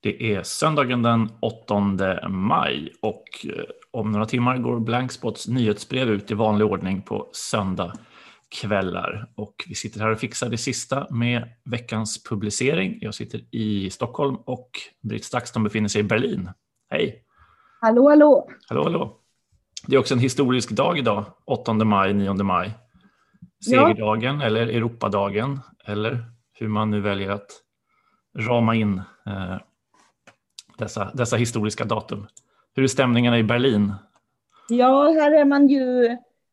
Det är söndagen den 8 maj och eh, om några timmar går Blankspots nyhetsbrev ut i vanlig ordning på söndag kvällar. Och vi sitter här och fixar det sista med veckans publicering. Jag sitter i Stockholm och Britt Stakston befinner sig i Berlin. Hej! Hallå, hallå! Hallå, hallå! Det är också en historisk dag idag, 8 maj, 9 maj. Segerdagen ja. eller Europadagen eller hur man nu väljer att rama in eh, dessa, dessa historiska datum. Hur är stämningarna i Berlin? Ja, här är man ju,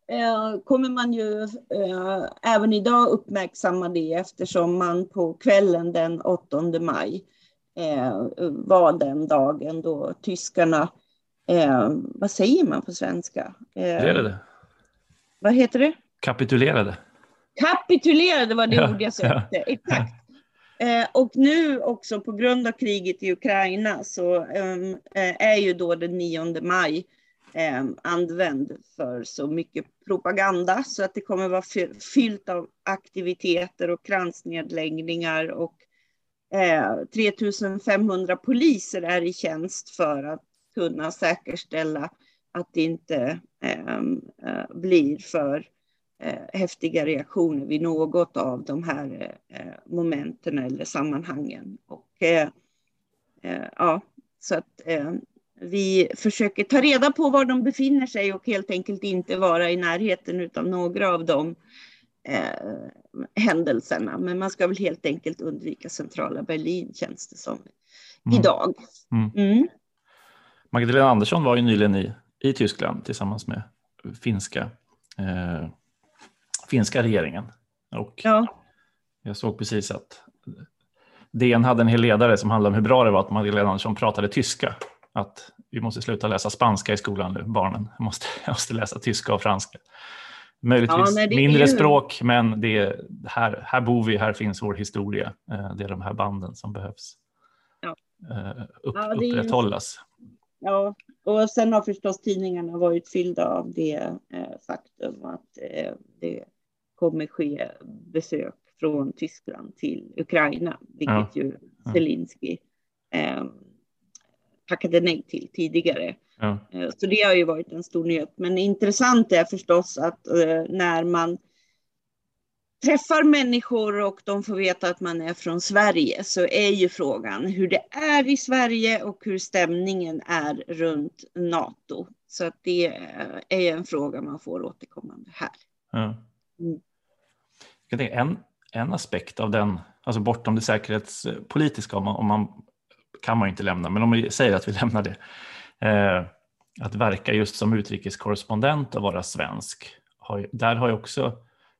eh, kommer man ju eh, även idag uppmärksamma det eftersom man på kvällen den 8 maj eh, var den dagen då tyskarna, eh, vad säger man på svenska? Kapitulerade. Vad heter det? Kapitulerade. Kapitulerade var det ja, ord jag sökte. Ja. Exakt. Eh, och nu också på grund av kriget i Ukraina så ehm, eh, är ju då den 9 maj eh, använd för så mycket propaganda så att det kommer vara fyllt av aktiviteter och kransnedläggningar och eh, 3500 poliser är i tjänst för att kunna säkerställa att det inte ehm, eh, blir för eh, häftiga reaktioner vid något av de här eh, momenten eller sammanhangen. Och, eh, eh ja, så att vi försöker ta reda på var de befinner sig och helt enkelt inte vara i närheten av några av de händelserna. Men man ska väl helt enkelt undvika centrala Berlin känns det som mm. idag. Mm. Mm. Magdalena Andersson var ju nyligen i, i Tyskland tillsammans med finska eh, finska regeringen. Och ja. Jag såg precis att DN hade en hel ledare som handlade om hur bra det var att Magdalena Andersson pratade tyska. Att vi måste sluta läsa spanska i skolan nu, barnen måste, måste läsa tyska och franska. Möjligtvis ja, mindre ju... språk, men det är, här, här bor vi, här finns vår historia. Eh, det är de här banden som behövs ja. Eh, upp, ja, upprätthållas. Ja, och sen har förstås tidningarna varit fyllda av det eh, faktum att eh, det kommer ske besök från Tyskland till Ukraina, vilket ja. ju Zelensky eh, tackade nej till tidigare. Ja. Eh, så det har ju varit en stor nyhet. Men intressant är förstås att eh, när man träffar människor och de får veta att man är från Sverige så är ju frågan hur det är i Sverige och hur stämningen är runt NATO. Så att det är en fråga man får återkommande här. Ja. Mm. En, en aspekt av den, alltså bortom det säkerhetspolitiska, om man, om man kan man ju inte lämna, men om vi säger att vi lämnar det, eh, att verka just som utrikeskorrespondent och vara svensk, har, där har ju också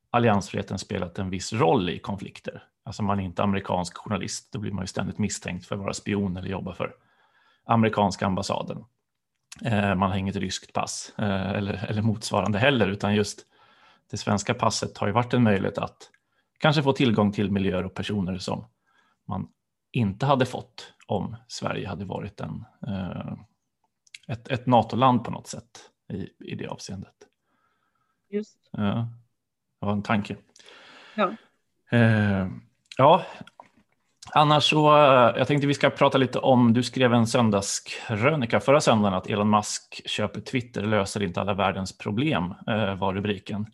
alliansfriheten spelat en viss roll i konflikter. Alltså man är inte amerikansk journalist, då blir man ju ständigt misstänkt för att vara spion eller jobba för amerikanska ambassaden. Eh, man har inget ryskt pass eh, eller, eller motsvarande heller, utan just det svenska passet har ju varit en möjlighet att kanske få tillgång till miljöer och personer som man inte hade fått om Sverige hade varit en, eh, ett, ett NATO-land på något sätt i, i det avseendet. Just. Ja, det var en tanke. Ja. Eh, ja, annars så, eh, jag tänkte vi ska prata lite om, du skrev en söndagskrönika förra söndagen att Elon Musk köper Twitter löser inte alla världens problem, var rubriken.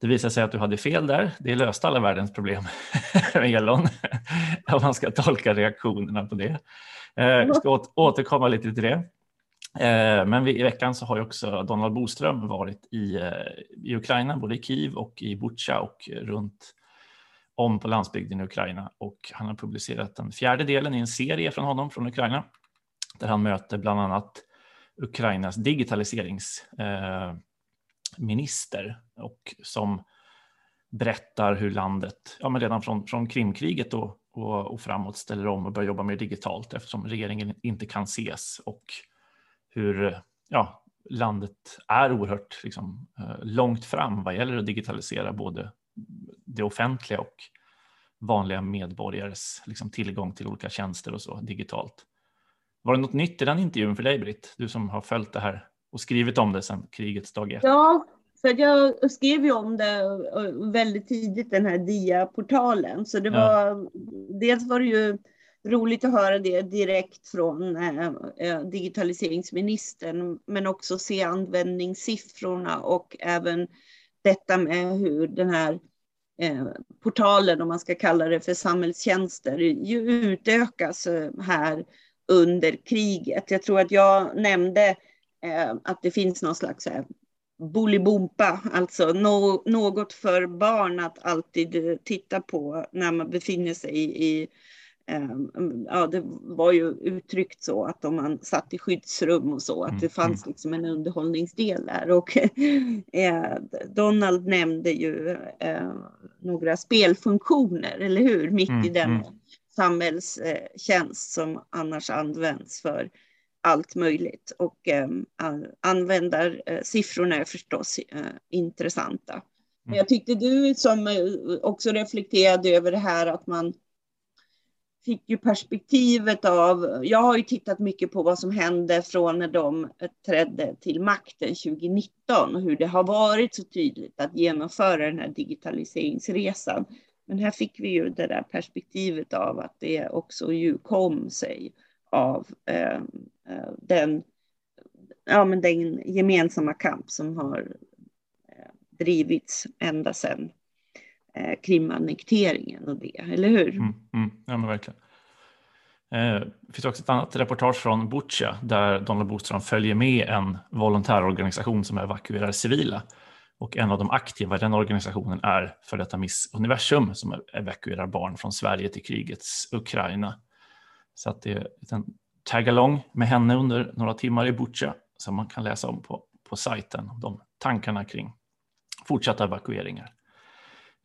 Det visade sig att du hade fel där. Det löste alla världens problem med Elon, om man ska tolka reaktionerna på det. Eh, vi ska återkomma lite till det. Eh, men i veckan så har också Donald Boström varit i, eh, i Ukraina, både i Kiev och i Butja och runt om på landsbygden i Ukraina. Och han har publicerat den fjärde delen i en serie från honom från Ukraina, där han möter bland annat Ukrainas digitaliserings minister och som berättar hur landet, ja, men redan från, från Krimkriget och, och, och framåt ställer om och börjar jobba mer digitalt eftersom regeringen inte kan ses och hur ja, landet är oerhört liksom, eh, långt fram vad gäller att digitalisera både det offentliga och vanliga medborgares liksom, tillgång till olika tjänster och så digitalt. Var det något nytt i den intervjun för dig Britt? Du som har följt det här och skrivit om det sedan krigets dag ett. Ja, för jag skrev ju om det väldigt tidigt, den här DIA-portalen. Så det var, ja. dels var det ju roligt att höra det direkt från eh, eh, digitaliseringsministern, men också se användningssiffrorna och även detta med hur den här eh, portalen, om man ska kalla det för samhällstjänster, ju utökas eh, här under kriget. Jag tror att jag nämnde eh, att det finns någon slags eh, Bolibompa, alltså no något för barn att alltid titta på när man befinner sig i, i ja, det var ju uttryckt så att om man satt i skyddsrum och så, att det mm, fanns mm. liksom en underhållningsdel där. Och eh, Donald nämnde ju eh, några spelfunktioner, eller hur? Mitt i den mm. samhällstjänst som annars används för allt möjligt. Och eh, användarsiffrorna är förstås eh, intressanta. Men mm. jag tyckte du som eh, också reflekterade över det här att man fick ju perspektivet av, jag har ju tittat mycket på vad som hände från när de trädde till makten 2019 och hur det har varit så tydligt att genomföra den här digitaliseringsresan. Men här fick vi ju det där perspektivet av att det också ju kom sig av eh, eh, den, ja, men den gemensamma kamp som har eh, drivits ända sedan eh, krimannekteringen och det, eller hur? Mm, mm, ja, men verkligen. Eh, det finns också ett annat reportage från Butja där Donald Boström följer med en volontärorganisation som evakuerar civila. Och en av de aktiva i den organisationen är för detta Miss Universum som evakuerar barn från Sverige till krigets Ukraina. Så att det är en tag-along med henne under några timmar i Butja som man kan läsa om på, på sajten, de tankarna kring fortsatta evakueringar.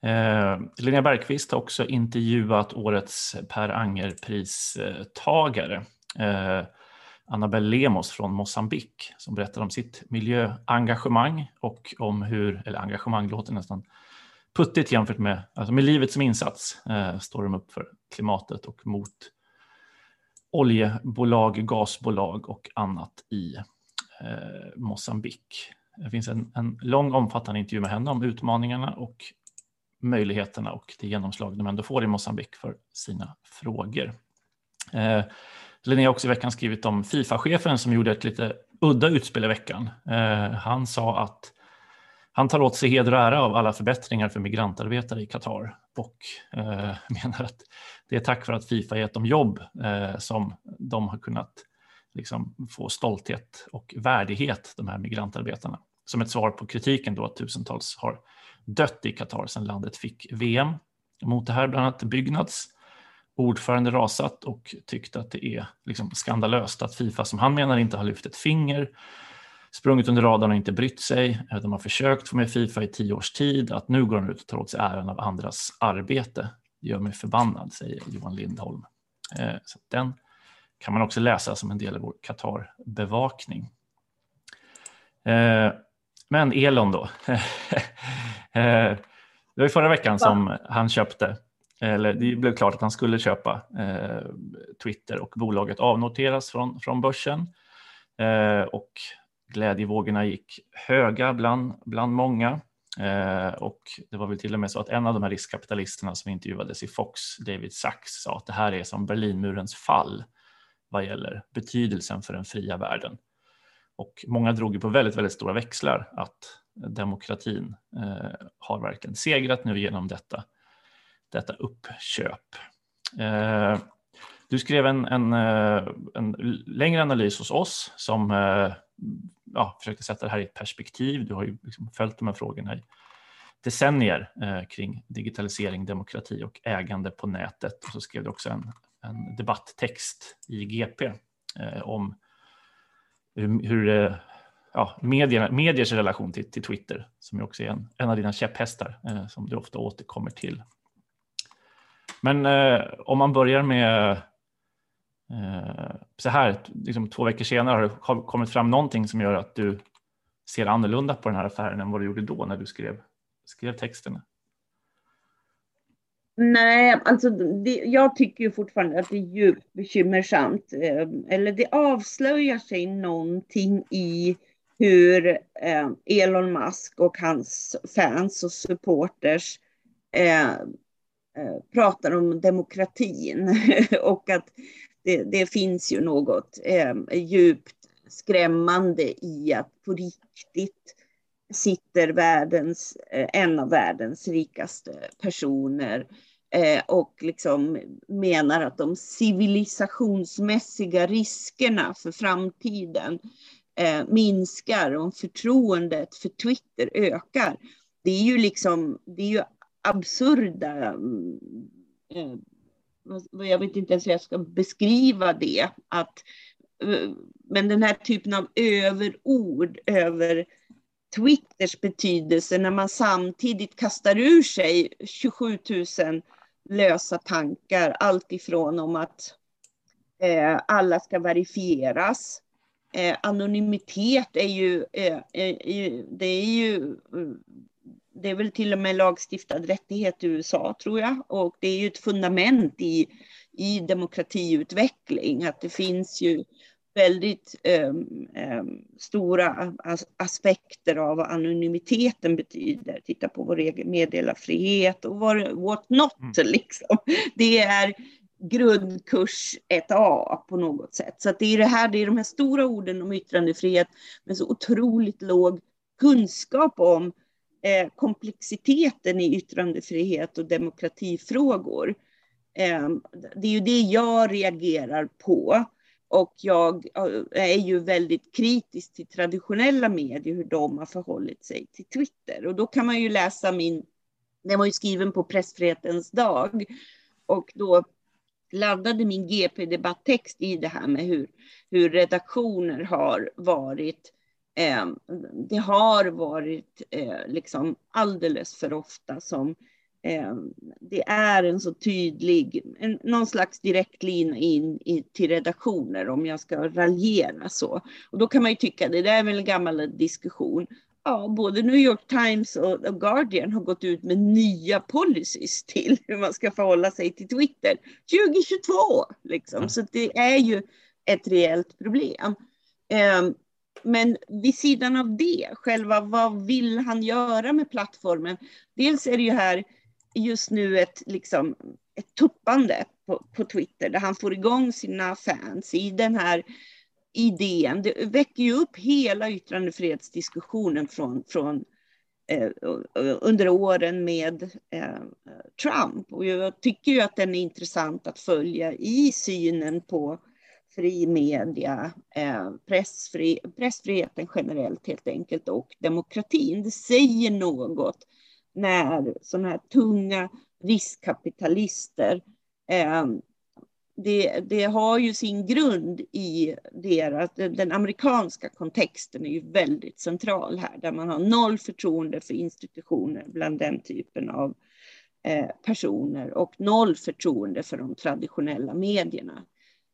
Eh, Linnea Bergqvist har också intervjuat årets Per Anger-pristagare eh, Annabelle Lemos från Mosambik som berättar om sitt miljöengagemang och om hur, eller engagemang låter nästan puttigt jämfört med, alltså med livet som insats, eh, står de upp för klimatet och mot oljebolag, gasbolag och annat i eh, Mosambik. Det finns en, en lång omfattande intervju med henne om utmaningarna och möjligheterna och det genomslag de ändå får i Mosambik för sina frågor. Eh, Linnea har också i veckan skrivit om Fifa-chefen som gjorde ett lite udda utspel i veckan. Eh, han sa att han tar åt sig heder och ära av alla förbättringar för migrantarbetare i Qatar och eh, menar att det är tack vare att Fifa gett dem jobb eh, som de har kunnat liksom, få stolthet och värdighet, de här migrantarbetarna. Som ett svar på kritiken då att tusentals har dött i Qatar sedan landet fick VM. Mot det här bland annat Byggnads ordförande rasat och tyckte att det är liksom skandalöst att Fifa, som han menar, inte har lyft ett finger, sprungit under radarn och inte brytt sig. Eh, de har försökt få med Fifa i tio års tid, att nu går de ut och tar åt sig äran av andras arbete. Gör mig förbannad, säger Johan Lindholm. Eh, så den kan man också läsa som en del av vår Qatar-bevakning. Eh, men Elon då. Eh, det var förra veckan som han köpte, eller det blev klart att han skulle köpa Twitter och bolaget avnoteras från, från börsen. Och glädjevågorna gick höga bland, bland många. Eh, och det var väl till och med så att en av de här riskkapitalisterna som intervjuades i Fox, David Sachs, sa att det här är som Berlinmurens fall vad gäller betydelsen för den fria världen. Och många drog ju på väldigt, väldigt stora växlar att demokratin eh, har verkligen segrat nu genom detta, detta uppköp. Eh, du skrev en, en, eh, en, längre analys hos oss som eh, ja, försökte sätta det här i ett perspektiv. Du har ju liksom följt de här frågorna i decennier eh, kring digitalisering, demokrati och ägande på nätet. Och så skrev du också en, en debatttext i GP eh, om hur, hur eh, ja, medierna, mediers relation till, till Twitter, som ju också är en, en av dina käpphästar eh, som du ofta återkommer till. Men eh, om man börjar med Eh, så här, liksom två veckor senare, har det kommit fram någonting som gör att du ser annorlunda på den här affären än vad du gjorde då när du skrev, skrev texten? Nej, alltså det, jag tycker ju fortfarande att det är djupt bekymmersamt. Eh, eller det avslöjar sig någonting i hur eh, Elon Musk och hans fans och supporters pratar om demokratin och att det, det, finns ju något eh, djupt skrämmande i att på riktigt sitter världens, eh, en av världens rikaste personer eh, och liksom menar att de civilisationsmässiga riskerna för framtiden eh, minskar om förtroendet för Twitter ökar. Det är ju liksom, det är ju absurda mm, eh, jag vet inte ens hur jag ska beskriva det, att, eh, men den här typen av överord över Twitters betydelse när man samtidigt kastar ur sig 27 000 lösa tankar, allt ifrån om att eh, alla ska verifieras. Eh, anonymitet är ju, eh, eh det är ju, eh, det är väl till och med lagstiftad rättighet i USA tror jag, och det är ju ett fundament i, i demokratiutveckling, att det finns ju väldigt um, um, stora as aspekter av vad anonymiteten betyder. Titta på vår egen meddelarfrihet och what, what not. Mm. Liksom. Det är grundkurs 1A på något sätt. Så det är det här, det är de här stora orden om yttrandefrihet, men så otroligt låg kunskap om eh, komplexiteten i yttrandefrihet och demokratifrågor. Eh, det är ju det jag reagerar på. Och jag eh, är ju väldigt kritisk till traditionella medier, hur de har förhållit sig till Twitter. Och då kan man ju läsa min, den var ju skriven på pressfrihetens dag. Och då laddade min GP-debatttext i det här med hur, hur redaktioner har varit eh, det har varit eh, liksom alldeles för ofta som Eh, det är en så tydlig, en, någon slags direktlina in i, till redaktioner om jag ska raljera så. Och då kan man ju tycka, det där är väl en gammal diskussion. Ja, både New York Times och Guardian har gått ut med nya policies till hur man ska förhålla sig till Twitter 2022. Liksom. Mm. Så det är ju ett reellt problem. Um, men vid sidan av det, själva vad vill han göra med plattformen? Dels är det ju här just nu ett, liksom, ett tuppande på, på Twitter där han får igång sina fans i den här idén. Det väcker ju upp hela yttrandefrihetsdiskussionen från, från eh, under åren med eh, Trump. Och jag tycker ju att den är intressant att följa i synen på fri media, eh, pressfri, pressfriheten generellt helt enkelt och demokratin. Det säger något när sådana här tunga riskkapitalister eh, det, det, har ju sin grund i deras, den amerikanska kontexten är ju väldigt central här, där man har noll förtroende för institutioner bland den typen av eh, personer och noll förtroende för de traditionella medierna.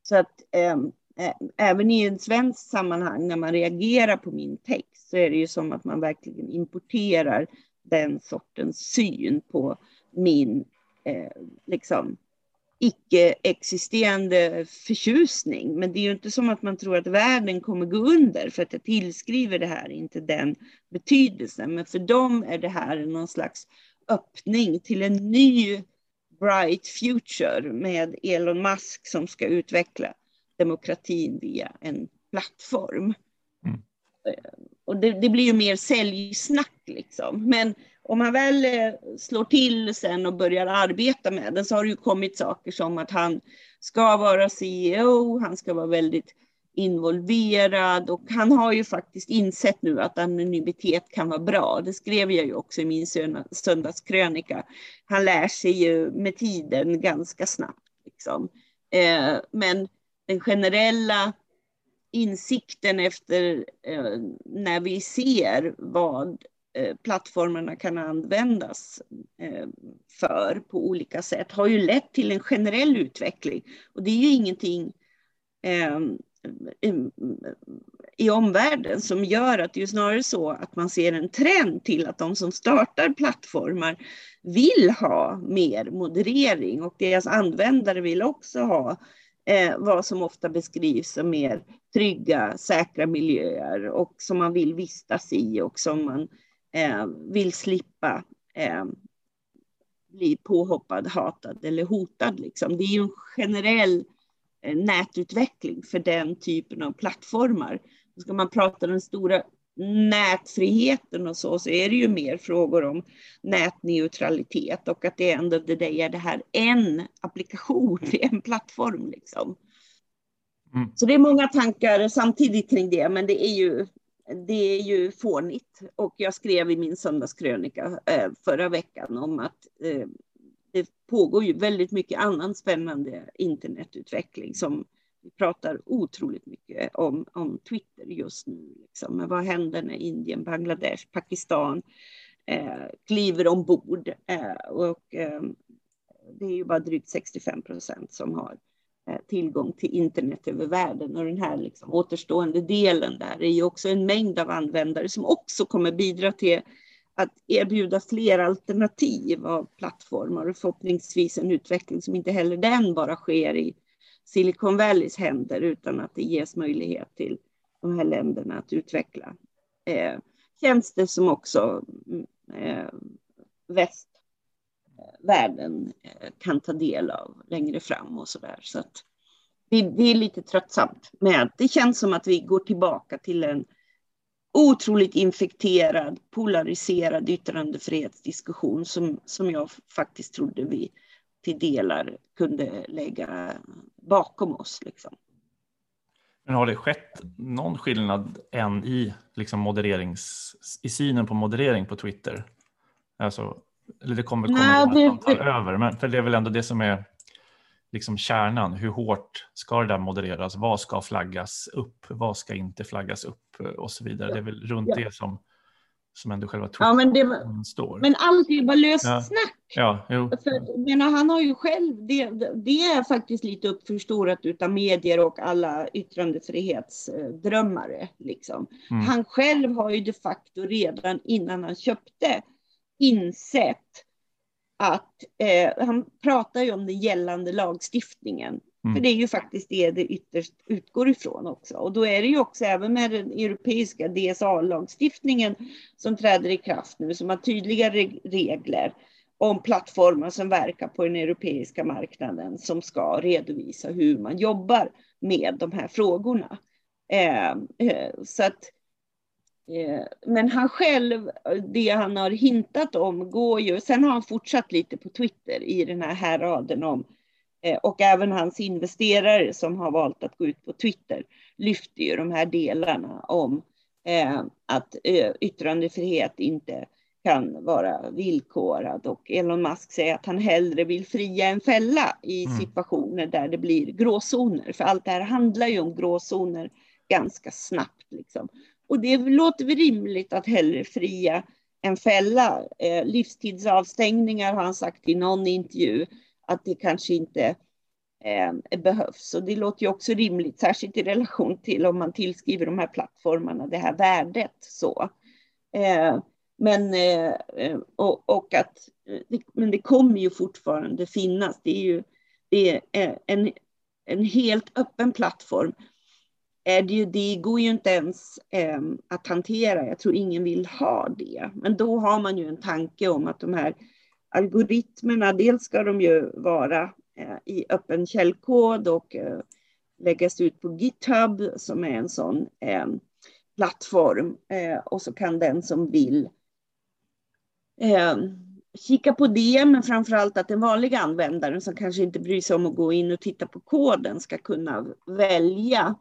Så att ehm, eh, även i en svensk sammanhang när man reagerar på min text så är det ju som att man verkligen importerar den sortens syn på min eh, liksom, icke-existerande förtjusning. Men det är ju inte som att man tror att världen kommer gå under för att jag tillskriver det här inte den betydelsen. Men för dem är det här någon slags öppning till en ny bright future med Elon Musk som ska utveckla demokratin via en plattform. Mm. Eh, och det, det, blir ju mer säljsnack liksom. Men om man väl eh, slår till sen och börjar arbeta med den så har det ju kommit saker som att han ska vara CEO, han ska vara väldigt involverad och han har ju faktiskt insett nu att anonymitet kan vara bra. Det skrev jag ju också i min söndagskrönika. Han lär sig ju med tiden ganska snabbt. Liksom. Eh, men den generella insikten efter eh, när vi ser vad eh, plattformarna kan användas för på olika sätt har ju lett till en generell utveckling. Och det är ju ingenting i omvärlden som gör att det är snarare så att man ser en trend till att de som startar plattformar vill ha mer moderering och deras användare vill också ha eh, vad som ofta beskrivs som mer trygga, säkra miljöer och som man vill vistas i och som man eh, vill slippa eh, bli påhoppad, hatad eller hotad. Liksom. Det är ju en generell eh, nätutveckling för den typen av plattformar. Ska man prata den stora nätfriheten och så, så är det ju mer frågor om nätneutralitet och att det ändå det är det här en applikation, en plattform liksom. Mm. Så det är många tankar samtidigt kring det, men det är ju, det är ju fånigt. Och jag skrev i min söndagskrönika eh, förra veckan om att eh, det pågår ju väldigt mycket annan spännande internetutveckling som vi pratar otroligt mycket om, om Twitter just nu. Liksom. Men vad händer när Indien, Bangladesh, Pakistan eh, kliver ombord? Eh, och, eh, det är ju bara drygt 65 procent som har eh, tillgång till internet över världen. Och den här liksom, återstående delen där är ju också en mängd av användare som också kommer bidra till att erbjuda fler alternativ av plattformar och förhoppningsvis en utveckling som inte heller den bara sker i Silicon Valleys händer utan att det ges möjlighet till de här länderna att utveckla eh, tjänster som också eh, västvärlden eh, kan ta del av längre fram och så där. Så att det, det är lite tröttsamt med. Det känns som att vi går tillbaka till en otroligt infekterad, polariserad yttrandefrihetsdiskussion som, som jag faktiskt trodde vi till delar kunde lägga bakom oss. Liksom. Men har det skett någon skillnad än i, liksom modererings, i synen på moderering på Twitter? Alltså, eller det kommer komma Nej, det, över, men för det är väl ändå det som är liksom kärnan. Hur hårt ska det där modereras? Vad ska flaggas upp? Vad ska inte flaggas upp? Och så vidare. Det är väl runt ja. det som som ändå själva ja, men, det, står. men allt är bara löst ja. snack. Ja, jo. För, menar, han har ju själv, det, det är faktiskt lite uppförstorat utav medier och alla yttrandefrihetsdrömmare. Liksom. Mm. Han själv har ju de facto redan innan han köpte insett att eh, han pratar ju om den gällande lagstiftningen Mm. För det är ju faktiskt det det ytterst utgår ifrån också. Och då är det ju också även med den europeiska DSA-lagstiftningen som träder i kraft nu, som har tydliga regler om plattformar som verkar på den europeiska marknaden som ska redovisa hur man jobbar med de här frågorna. Eh, eh, så att, men han själv, det han har hintat om går ju, sen har han fortsatt lite på Twitter i den här härraden om Eh, och även hans investerare som har valt att gå ut på Twitter lyfter ju de här delarna om eh, att eh, yttrandefrihet inte kan vara villkorad och Elon Musk säger att han hellre vill fria än fälla i mm. situationer där det blir gråzoner. För allt det här handlar ju om gråzoner ganska snabbt. Liksom. Och det låter väl rimligt att hellre fria än fälla. Eh, livstidsavstängningar har han sagt i någon intervju att det kanske inte eh, behövs. Och det låter ju också rimligt, särskilt i relation till om man tillskriver de här plattformarna det här värdet. Så. Eh, men, eh, eh, och, och, att, eh, men det kommer ju fortfarande finnas. Det är ju det är en, en helt öppen plattform. Är det, ju, det går ju inte ens eh, att hantera. Jag tror ingen vill ha det. Men då har man ju en tanke om att de här algoritmerna, dels ska de ju vara eh, i öppen källkod och eh, läggas ut på GitHub som är en sån ehm, eh, plattform och så kan den som vill ehm, kika på det, men framför allt att den vanliga användaren som kanske inte bryr sig om att gå in och titta på koden ska kunna välja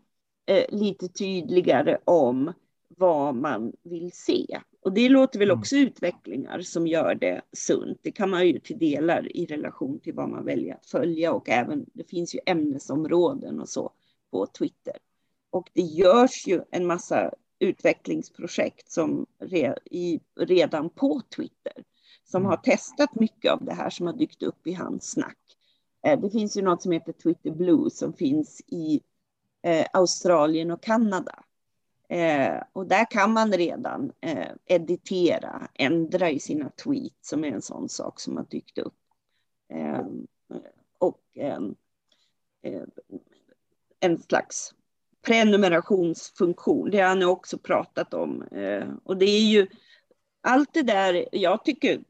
lite tydligare om vad man vill se. Och det låter väl mm. också mm. utvecklingar som gör det sunt. Det kan man ju till delar i relation till vad man väljer att följa och även det finns ju ämnesområden och så på Twitter. Och det görs ju en massa utvecklingsprojekt som re, i, redan på Twitter som mm. har testat mycket av det här som har dykt upp i hans snack. Eh, det finns ju något som heter Twitter Blue som finns i eh, Australien och Kanada Eh, och där kan man redan eh, editera, ändra i sina tweets som är en sån sak som har dykt upp. Eh, och eh, eh, en slags prenumerationsfunktion, det har han också pratat om. Och det är ju allt det där, jag tycker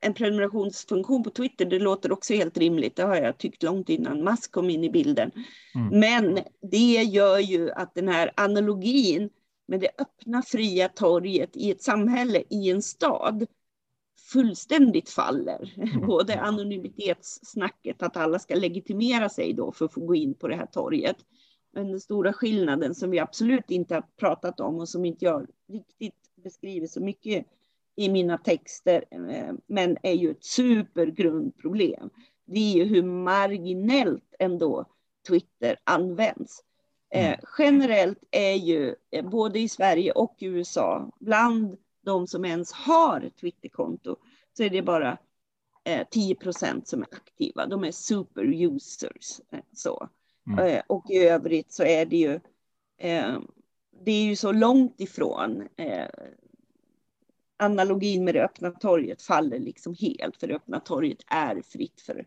en prenumerationsfunktion på Twitter, det låter också helt rimligt. Det har jag tyckt långt innan Musk kom in i bilden. Mm. Men det gör ju att den här analogin med det öppna fria torget i ett samhälle, i en stad, fullständigt faller. Mm. Både anonymitetssnacket, att alla ska legitimera sig då för att få gå in på det här torget. Men den stora skillnaden som vi absolut inte har pratat om och som inte jag riktigt beskriver så mycket i mina texter, eh, men är ju ett supergrundproblem. Det är ju hur marginellt ändå Twitter används. Eh, mm. generellt är ju eh, både i Sverige och i USA, bland de som ens har Twitterkonto, så är det bara eh, 10 procent som är aktiva. De är super-users. Eh, så. Mm. Eh, och i övrigt så är det ju, det är ju så långt ifrån analogin med det öppna torget faller liksom helt, för det öppna torget är fritt för,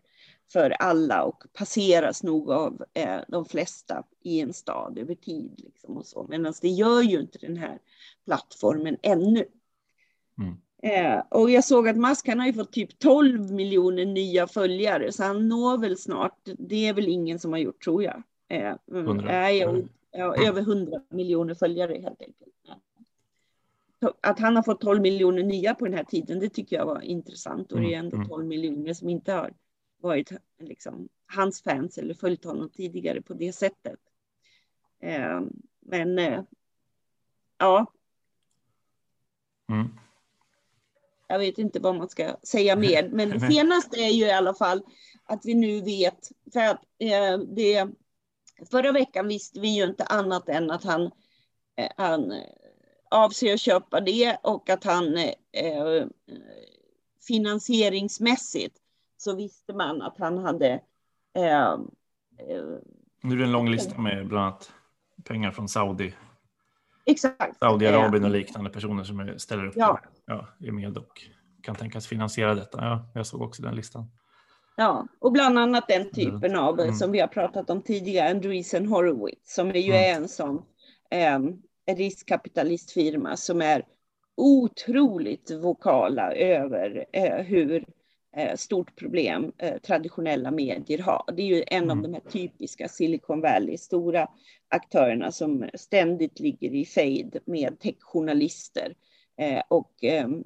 för alla och passeras nog av eh, de flesta i en stad över tid. Liksom och så. Medan det gör ju inte den här plattformen ännu. Mm. Eh, och jag såg att Musk han har ju fått typ 12 miljoner nya följare, så han når väl snart, det är väl ingen som har gjort tror jag. Eh, 100. Mm. ja, över 100 miljoner följare helt enkelt att han har fått 12 miljoner nya på den här tiden, det tycker jag var intressant. Och det är mm, ändå 12 mm. miljoner som inte har varit liksom, hans fans eller följt honom tidigare på det sättet. Eh, men eh, ja. Mm. Jag vet inte vad man ska säga mer, men det senaste är ju i alla fall att vi nu vet, för att eh, det, förra veckan visste vi ju inte annat än att han, eh, avser att köpa det och att han eh, finansieringsmässigt så visste man att han hade eh, eh, nu är det en lång lista med bland annat pengar från Saudi. Exakt. Saudiarabien och liknande personer som ställer upp ja. Ja, är med och kan tänkas finansiera detta. Ja, jag såg också den listan. Ja, och bland annat den typen av, mm. som vi har pratat om tidigare, Andreessen Horowitz, som är ju mm. en sån eh, riskkapitalistfirma som är otroligt vokala över eh, hur eh, stort problem eh, traditionella medier har. Det är ju en mm. av de här typiska Silicon Valley stora aktörerna som ständigt ligger i fejd med techjournalister och ehm,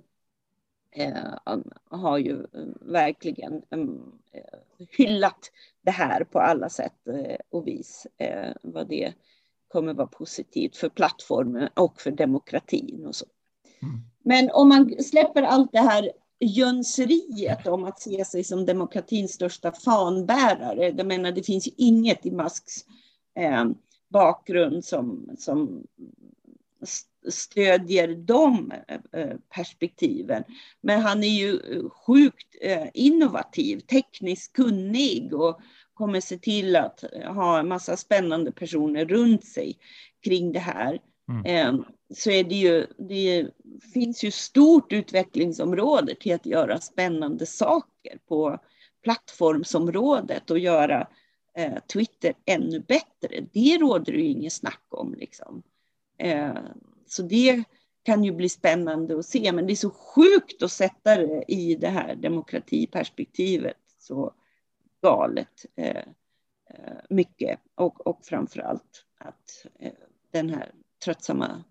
eh, har ju verkligen ehm, hyllat det här på alla sätt och vis. vad det kommer vara positivt för plattformen och för demokratin och så. Mm. Men om man släpper allt det här jönseriet om att se sig som demokratins största fanbärare. Jag menar, det finns ju inget i Musks eh, bakgrund som, som stödjer de eh, perspektiven. Men han är ju sjukt eh, innovativ, tekniskt kunnig och kommer se till att ha en massa spännande personer runt sig kring det här. Mm. Ehm, så är det ju, det finns ju stort utvecklingsområde till att göra spännande saker på plattformsområdet och göra eh, Twitter ännu bättre. Det råder ju inget snack om. Liksom. Eh, så det kan ju bli spännande att se, men det är så sjukt att sätta det i det här demokratiperspektivet. Så galet eh, eh, mycket och, och framför allt att eh, den här tröttsamma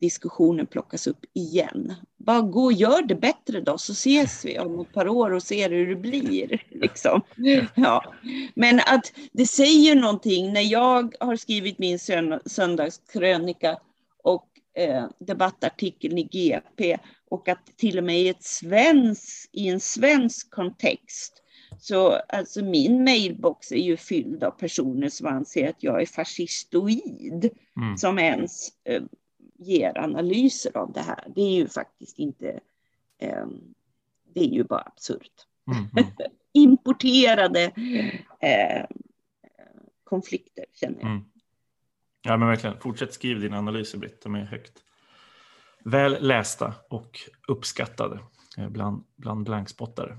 diskussionen plockas upp igen. Bara gå och gör det bättre då så ses vi om ett par år och ser hur det blir. Liksom. Ja. Men att det säger någonting när jag har skrivit min söndagskrönika och eh, debattartikeln i GP och att till och med i, ett svensk, i en svensk kontext så alltså min mailbox är ju fylld av personer som anser att jag är fascistoid, mm. som ens eh, ger analyser av det här. Det är ju faktiskt inte, eh, det är ju bara absurt. Mm, mm. Importerade eh, konflikter känner jag. Mm. Ja men verkligen, fortsätt skriva dina analyser Britt, de är högt väl lästa och uppskattade eh, bland, bland blankspottare.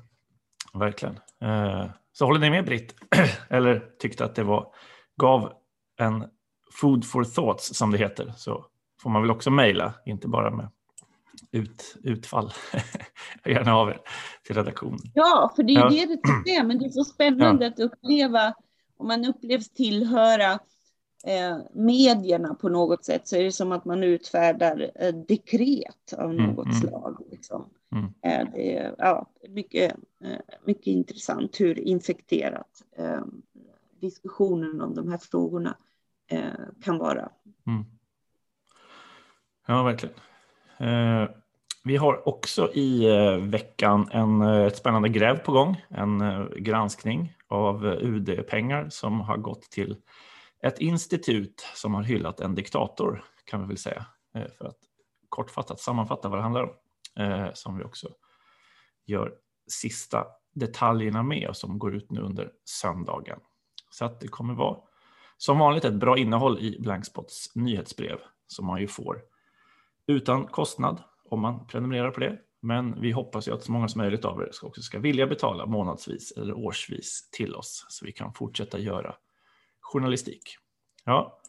Verkligen. Eh, så håller ni med Britt? Eller tyckte att det var, gav en food for thoughts som det heter, så får man väl också mejla, inte bara med ut, utfall. gärna av er till redaktionen. Ja, för det är ju ja. det det är, men det är så spännande ja. att uppleva, om man upplevs tillhöra eh, medierna på något sätt så är det som att man utfärdar eh, dekret av mm, något mm, slag. Liksom. Mm. Eh, det är ja, mycket, eh, mycket intressant hur infekterat eh, diskussionen om de här frågorna eh, kan vara. Mm. Ja, verkligen. Vi har också i veckan en, ett spännande gräv på gång, en granskning av UD-pengar som har gått till ett institut som har hyllat en diktator, kan vi väl säga, för att kortfattat sammanfatta vad det handlar om, Eh, som vi också gör sista detaljerna med och som går ut nu under söndagen. Så att det kommer vara som vanligt ett bra innehåll i Blankspots nyhetsbrev som man ju får utan kostnad om man prenumererar på det. Men vi hoppas ju att så många som möjligt av er också ska vilja betala månadsvis eller årsvis till oss så vi kan fortsätta göra journalistik. Ja,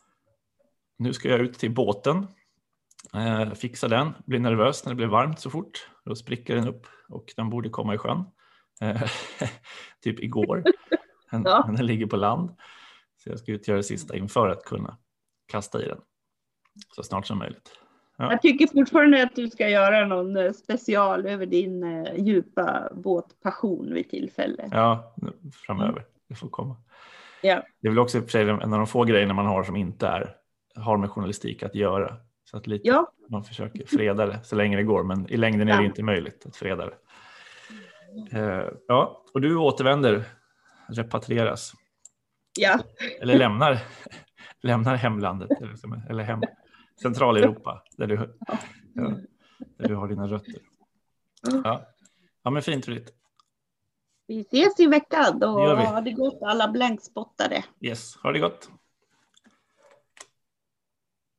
nu ska jag ut till båten, eh, fixa den, bli nervös när det blir varmt så fort. Då spricker den upp och den borde komma i sjön. Eh, typ igår, men, ja. den ligger på land. Så jag ska ut göra det sista inför att kunna kasta i den så snart som möjligt. Ja. Jag tycker fortfarande att du ska göra någon eh, special över din eh, djupa båtpassion vid tillfälle. Ja, framöver. Mm. Det får komma. Ja. Det är väl också en av de få grejerna man har som inte är, har med journalistik att göra. Så att lite, ja. man försöker freda det så länge det går, men i längden är det inte möjligt att freda det. Uh, ja, och du återvänder, repatrieras. Ja. Eller lämnar, lämnar hemlandet, eller, hem, Centraleuropa, där du, ja, där du har dina rötter. Ja, ja men fint Rit. Vi ses i veckan och ha det gott alla blankspottare. Yes, ha det gott.